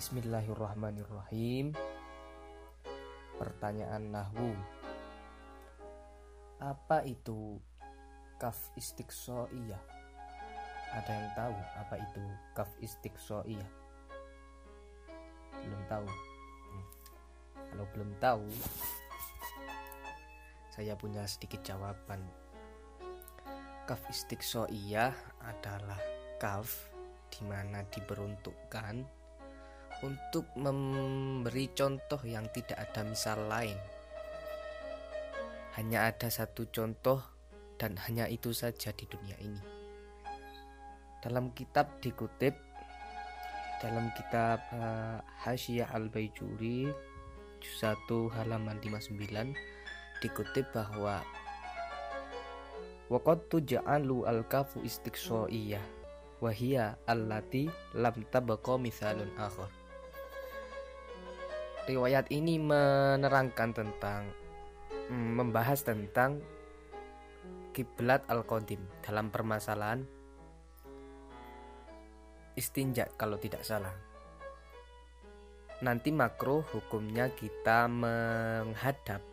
Bismillahirrahmanirrahim. Pertanyaan nahwu. Apa itu kaf istiqsoiyah? Ada yang tahu apa itu kaf istiqsoiyah? Belum tahu. Hmm. Kalau belum tahu, saya punya sedikit jawaban. Kaf istiqsoiyah adalah kaf di mana diperuntukkan untuk memberi contoh yang tidak ada misal lain. Hanya ada satu contoh dan hanya itu saja di dunia ini. Dalam kitab dikutip dalam kitab uh, Hasyah Al-Baijuri juz 1 halaman 59 dikutip bahwa Waqad tuja'alu al-kafu istiqsoiyah wahia allati lam tabqa mithalun akhar riwayat ini menerangkan tentang mm, membahas tentang kiblat al-qadim dalam permasalahan istinja kalau tidak salah. Nanti makro hukumnya kita menghadap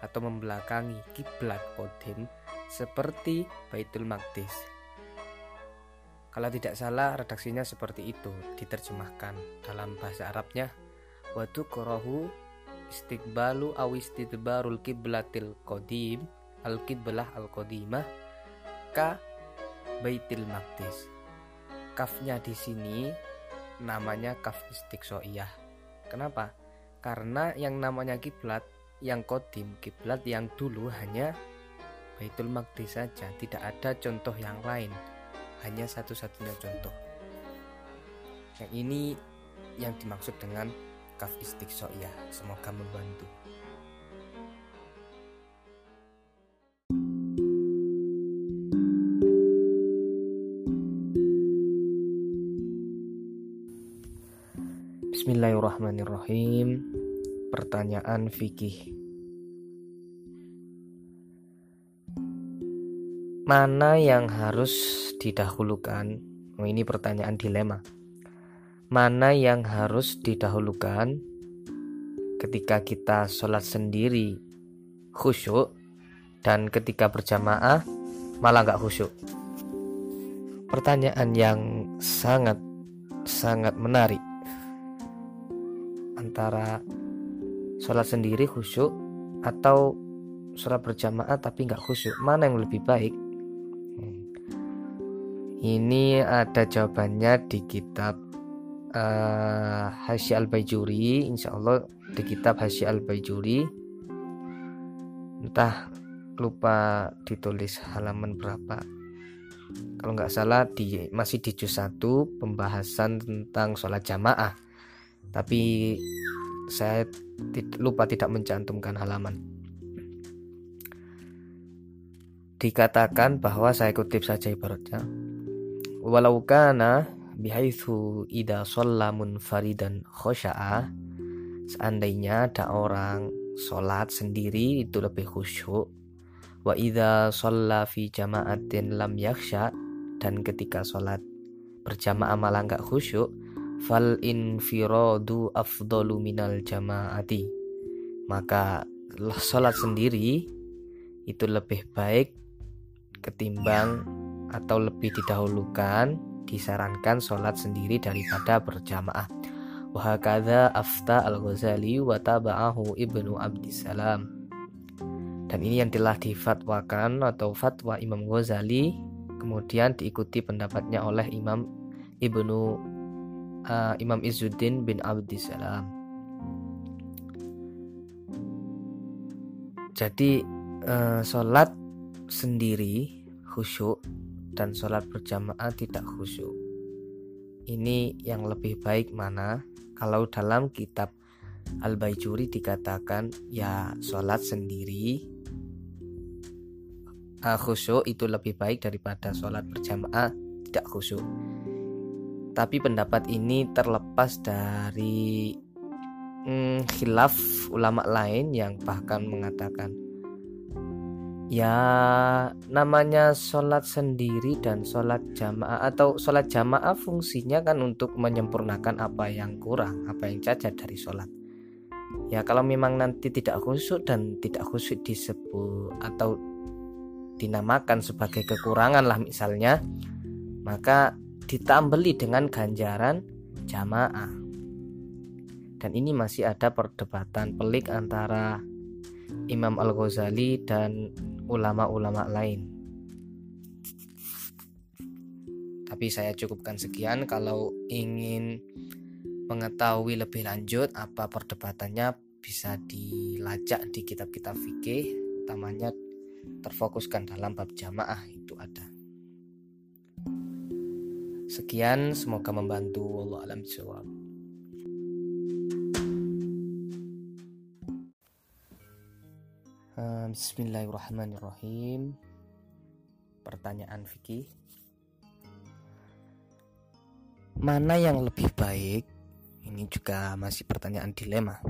atau membelakangi kiblat qadim seperti Baitul Maqdis. Kalau tidak salah redaksinya seperti itu diterjemahkan dalam bahasa Arabnya wa tukrahu istiqbalu aw istidbarul kiblatil qadim al kiblah al qadimah ka baitil maqdis kafnya di sini namanya kaf istiqsoiyah. Kenapa? Karena yang namanya kiblat yang kodim kiblat yang dulu hanya Baitul Maqdis saja tidak ada contoh yang lain hanya satu-satunya contoh. Yang ini yang dimaksud dengan kaf istiqsoiyah semoga membantu. Bismillahirrahmanirrahim. Pertanyaan fikih. Mana yang harus didahulukan? Oh, ini pertanyaan dilema mana yang harus didahulukan? Ketika kita sholat sendiri khusyuk dan ketika berjamaah malah nggak khusyuk. Pertanyaan yang sangat sangat menarik. Antara sholat sendiri khusyuk atau sholat berjamaah tapi nggak khusyuk mana yang lebih baik? Hmm. ini ada jawabannya di kitab uh, eh, Hasyi Al-Baijuri. Insya Allah di kitab Hasyi Al-Baijuri. Entah lupa ditulis halaman berapa. Kalau nggak salah di masih di juz 1 pembahasan tentang sholat jamaah. Tapi saya lupa tidak mencantumkan halaman. Dikatakan bahwa saya kutip saja ibaratnya. Walau kana bihaitsu ida sholla munfaridan khosya'a. Seandainya ada orang sholat sendiri itu lebih khusyuk. Wa idza sholla fi jama'atin lam yakhsha. Dan ketika sholat berjamaah malah nggak khusyuk fal infiradu afdalu minal jama'ati. Maka sholat sendiri itu lebih baik ketimbang atau lebih didahulukan disarankan sholat sendiri daripada berjamaah. Wahakadha afta al-Ghazali wa taba'ahu ibnu Abdissalam. Dan ini yang telah difatwakan atau fatwa Imam Ghazali kemudian diikuti pendapatnya oleh Imam Ibnu uh, Imam Izzuddin bin Abdissalam. Jadi uh, sholat sendiri khusyuk dan sholat berjamaah tidak khusyuk. Ini yang lebih baik mana? Kalau dalam kitab Al-Baijuri dikatakan ya sholat sendiri uh, khusyuk itu lebih baik daripada sholat berjamaah tidak khusyuk. Tapi pendapat ini terlepas dari hmm, khilaf ulama lain yang bahkan mengatakan ya namanya sholat sendiri dan sholat jamaah atau sholat jamaah fungsinya kan untuk menyempurnakan apa yang kurang apa yang cacat dari sholat. Ya kalau memang nanti tidak khusyuk dan tidak khusyuk disebut atau dinamakan sebagai kekurangan lah misalnya maka ditambeli dengan ganjaran jamaah. Dan ini masih ada perdebatan pelik antara Imam Al-Ghazali dan ulama-ulama lain. Tapi saya cukupkan sekian. Kalau ingin mengetahui lebih lanjut apa perdebatannya bisa dilacak di kitab-kitab fikih. Utamanya terfokuskan dalam bab jamaah itu ada. Sekian semoga membantu. Allah alam jawab Bismillahirrahmanirrahim. Pertanyaan fikih Mana yang lebih baik? Ini juga masih pertanyaan dilema.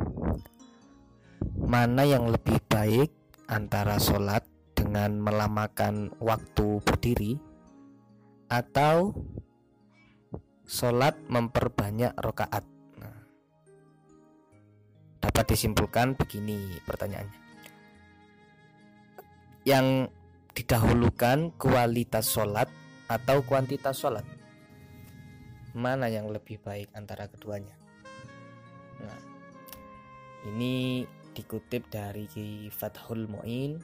Mana yang lebih baik antara sholat dengan melamakan waktu berdiri atau sholat memperbanyak rokaat? Nah, dapat disimpulkan begini pertanyaannya yang didahulukan kualitas sholat atau kuantitas sholat? Mana yang lebih baik antara keduanya? Nah ini dikutip dari Fathul Mu'in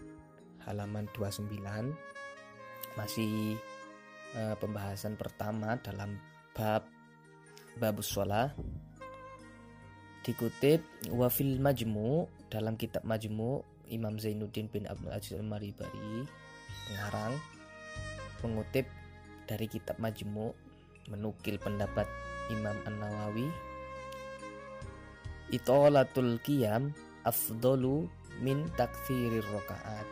halaman 29 masih uh, pembahasan pertama dalam bab babus sholah dikutip wafil majmu dalam kitab majmu Imam Zainuddin bin Abdul Aziz Al-Maribari pengarang mengutip dari kitab majmu menukil pendapat Imam An-Nawawi itolatul qiyam afdolu min takfirir rokaat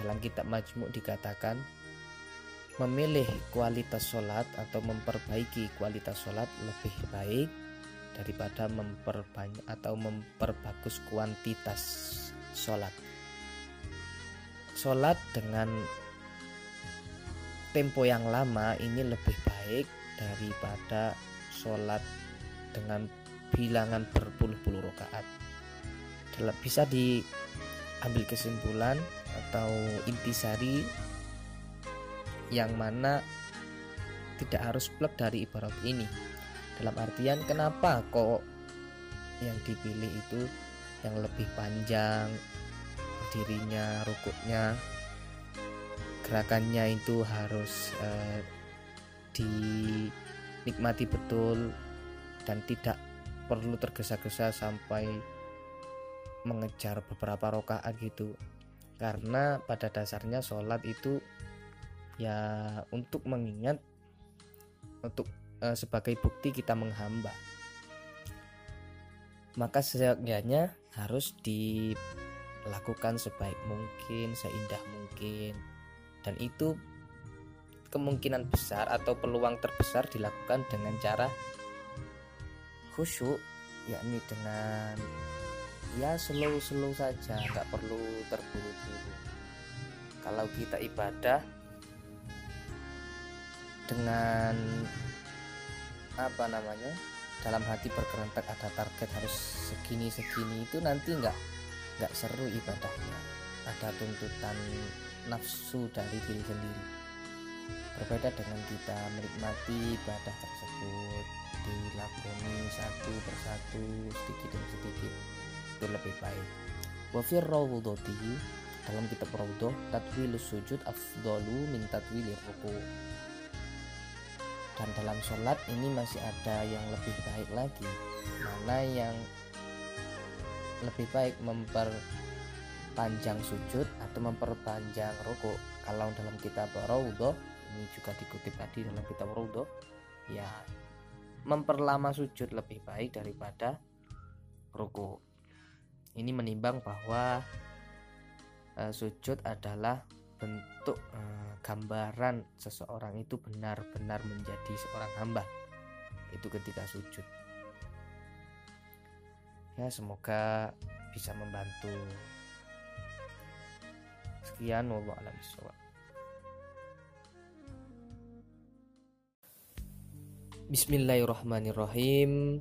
dalam kitab majmuk dikatakan memilih kualitas sholat atau memperbaiki kualitas sholat lebih baik daripada memperbanyak atau memperbagus kuantitas sholat sholat dengan tempo yang lama ini lebih baik daripada sholat dengan bilangan berpuluh-puluh rakaat. Bisa diambil kesimpulan atau intisari yang mana tidak harus plek dari ibarat ini. Dalam artian kenapa kok yang dipilih itu yang lebih panjang dirinya, rukuknya, gerakannya itu harus eh, dinikmati betul dan tidak perlu tergesa-gesa sampai mengejar beberapa rokaat gitu. Karena pada dasarnya sholat itu ya untuk mengingat untuk e, sebagai bukti kita menghamba. Maka sejatinya harus dilakukan sebaik mungkin seindah mungkin. Dan itu kemungkinan besar atau peluang terbesar dilakukan dengan cara khusyuk yakni dengan ya slow-slow saja nggak perlu terburu-buru. Kalau kita ibadah dengan apa namanya dalam hati berkerentak ada target harus segini segini itu nanti nggak nggak seru ibadahnya. Ada tuntutan nafsu dari diri sendiri. Berbeda dengan kita menikmati ibadah tersebut dilakoni satu persatu sedikit demi sedikit itu lebih baik. Wafir rawudoti dalam kitab rawudoh tatwil sujud afdalu min tatwilir ruku dan dalam sholat ini masih ada yang lebih baik lagi mana yang lebih baik memperpanjang sujud atau memperpanjang ruku kalau dalam kitab rawudoh ini juga dikutip tadi dalam kitab rawudoh ya memperlama sujud lebih baik daripada ruku. Ini menimbang bahwa uh, sujud adalah bentuk uh, gambaran seseorang itu benar-benar menjadi seorang hamba. Itu ketika sujud. Ya, semoga bisa membantu. Sekian wallahu a'lam. Bismillahirrahmanirrahim.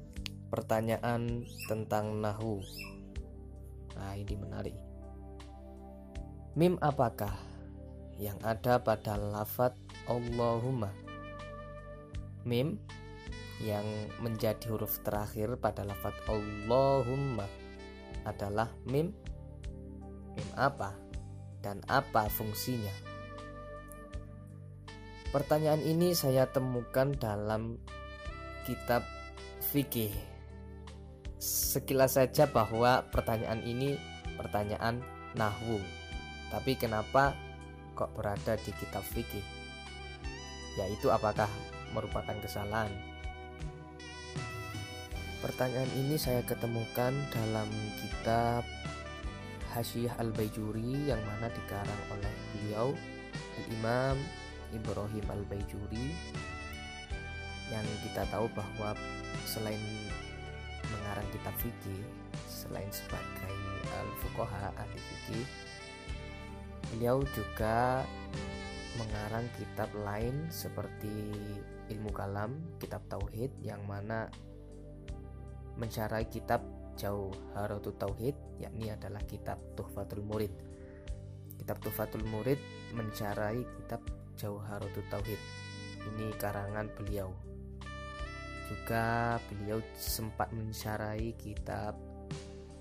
Pertanyaan tentang nahu. Nah, ini menarik. Mim apakah yang ada pada lafat Allahumma? Mim yang menjadi huruf terakhir pada lafat Allahumma adalah mim mim apa dan apa fungsinya? Pertanyaan ini saya temukan dalam kitab fikih. Sekilas saja bahwa pertanyaan ini pertanyaan nahwu. Tapi kenapa kok berada di kitab fikih? Yaitu apakah merupakan kesalahan? Pertanyaan ini saya ketemukan dalam kitab Hasyiah Al-Baijuri yang mana dikarang oleh beliau Al-Imam Ibrahim Al-Baijuri yang kita tahu bahwa selain mengarang kitab fikih selain sebagai al-fuqaha ahli fikih beliau juga mengarang kitab lain seperti ilmu kalam, kitab tauhid yang mana mencarai kitab Jauharatul Tauhid yakni adalah kitab Tuhfatul Murid. Kitab Tuhfatul Murid mencarai kitab Jauharatul Tauhid. Ini karangan beliau. Juga beliau sempat mencarai kitab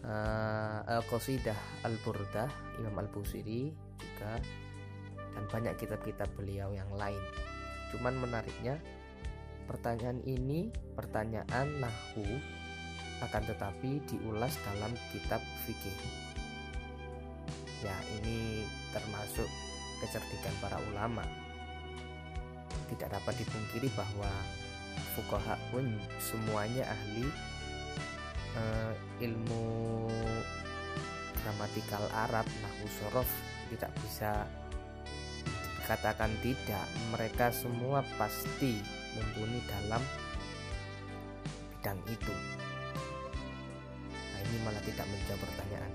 uh, Al-Qasidah Al-Burdah Imam Al-Busiri juga dan banyak kitab-kitab beliau yang lain. Cuman menariknya pertanyaan ini pertanyaan nahu akan tetapi diulas dalam kitab fikih. Ya, ini termasuk kecerdikan para ulama. Tidak dapat dipungkiri bahwa fukoha pun semuanya ahli uh, ilmu gramatikal Arab, nahu sorof tidak bisa dikatakan tidak. Mereka semua pasti mumpuni dalam bidang itu ini malah tidak menjawab pertanyaan.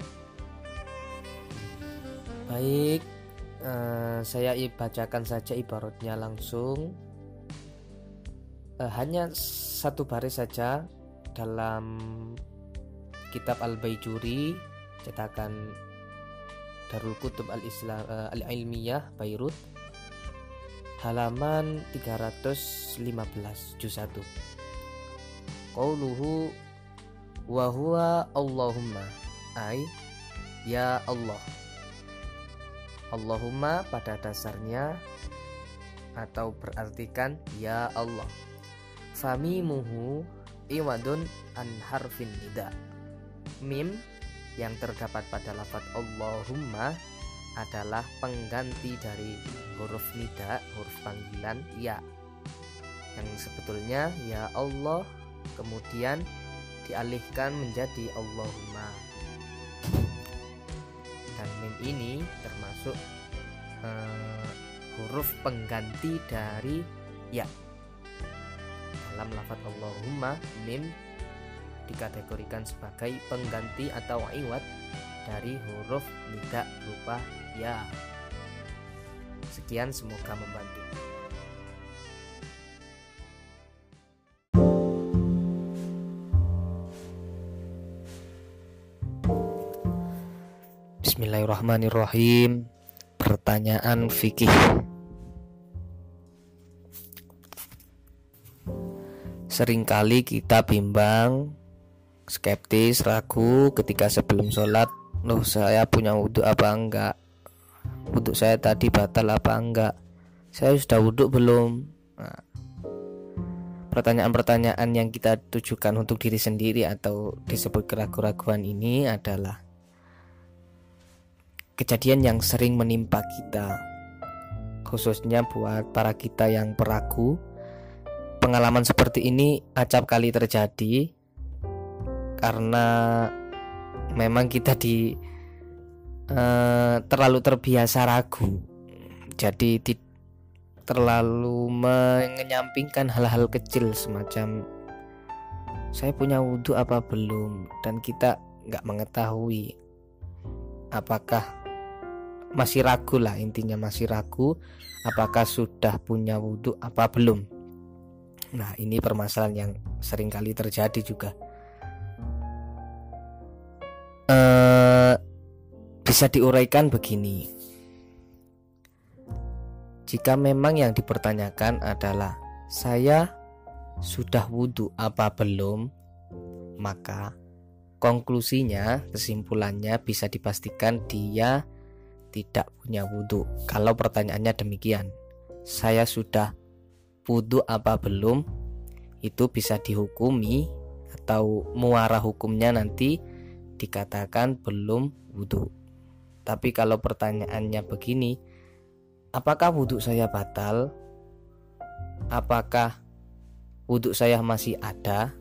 Baik, uh, saya bacakan saja ibaratnya langsung. Uh, hanya satu baris saja dalam kitab Al-Baijuri cetakan Darul Kutub Al-Islam uh, Al-Ilmiyah Beirut halaman 315 juz 1 Qauluhu wa huwa Allahumma ay ya Allah. Allahumma pada dasarnya atau berartikan ya Allah. Famimuhu iwadun an harfin nida. Mim yang terdapat pada lafat Allahumma adalah pengganti dari huruf nida huruf panggilan ya. Yang sebetulnya ya Allah kemudian dialihkan menjadi Allahumma. Dan mim ini termasuk uh, huruf pengganti dari ya. Dalam lafaz Allahumma mim dikategorikan sebagai pengganti atau iwat dari huruf nida berupa ya sekian semoga membantu Bismillahirrahmanirrahim. Pertanyaan fikih. Seringkali kita bimbang, skeptis, ragu ketika sebelum sholat. Loh, saya punya wudhu apa enggak? Wudhu saya tadi batal apa enggak? Saya sudah wudhu belum? Nah, pertanyaan-pertanyaan yang kita tujukan untuk diri sendiri atau disebut keraguan-keraguan ini adalah kejadian yang sering menimpa kita khususnya buat para kita yang peragu pengalaman seperti ini acap kali terjadi karena memang kita di uh, terlalu terbiasa ragu. Jadi di, terlalu menyampingkan hal-hal kecil semacam saya punya wudhu apa belum? Dan kita nggak mengetahui apakah masih ragu lah intinya masih ragu apakah sudah punya wudhu apa belum. Nah ini permasalahan yang sering kali terjadi juga bisa diuraikan begini. Jika memang yang dipertanyakan adalah saya sudah wudhu apa belum? Maka konklusinya kesimpulannya bisa dipastikan dia tidak punya wudhu. Kalau pertanyaannya demikian saya sudah wudhu apa belum? Itu bisa dihukumi atau muara hukumnya nanti dikatakan belum wudhu tapi kalau pertanyaannya begini apakah wudhu saya batal? Apakah wudhu saya masih ada?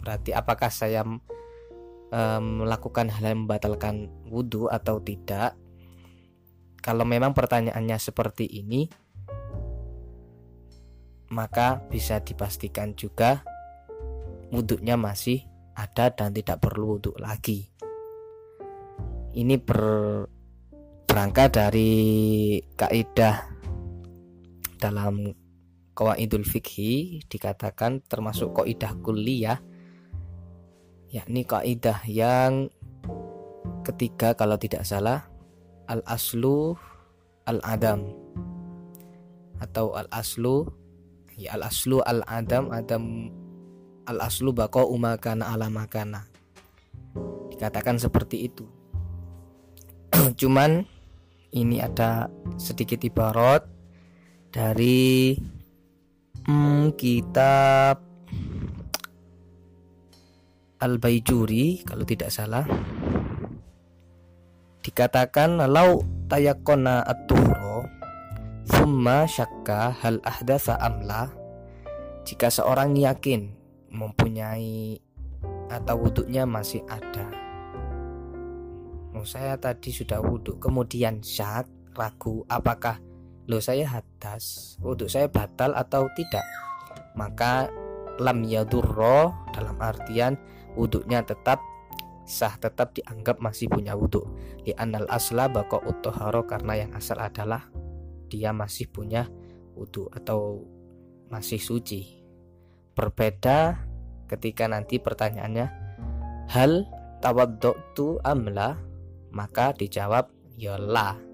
Berarti apakah saya melakukan hal yang membatalkan wudhu atau tidak? Kalau memang pertanyaannya seperti ini maka bisa dipastikan juga wudhunya masih ada dan tidak perlu wudhu lagi. Ini ber, berangkat dari kaidah dalam kawaidul fikhi dikatakan termasuk kaidah kuliah yakni kaidah yang ketiga kalau tidak salah al aslu al adam atau al aslu ya al aslu al adam adam al aslu bako umakana ala makana. Dikatakan seperti itu. Cuman ini ada sedikit ibarat dari hmm, kitab Al-Baijuri kalau tidak salah. Dikatakan lau tayakona at-tuhro thumma syakka hal ahdatsa amla jika seorang yakin mempunyai atau wuduknya masih ada. Oh, saya tadi sudah wuduk kemudian syak ragu apakah lo saya hadas wuduk saya batal atau tidak? Maka lam yadurro dalam artian wuduknya tetap sah tetap dianggap masih punya wudhu di anal asla bako utoharo karena yang asal adalah dia masih punya wudhu atau masih suci. Berbeda ketika nanti pertanyaannya hal tawaddu amla maka dijawab yola ya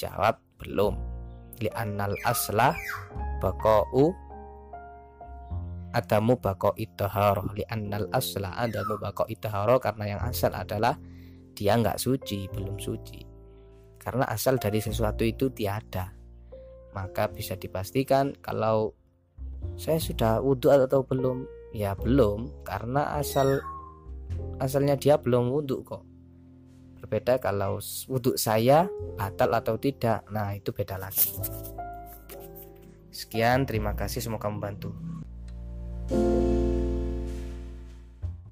dijawab belum. Li anal asla bako adamu bako itaharo li annal asla adamu bako itaharo karena yang asal adalah dia nggak suci belum suci. Karena asal dari sesuatu itu tiada. Maka bisa dipastikan kalau saya sudah wudhu atau belum ya belum. Karena asal asalnya dia belum wudhu kok. Berbeda kalau wudhu saya batal atau tidak. Nah itu beda lagi. Sekian terima kasih. Semoga membantu. thank you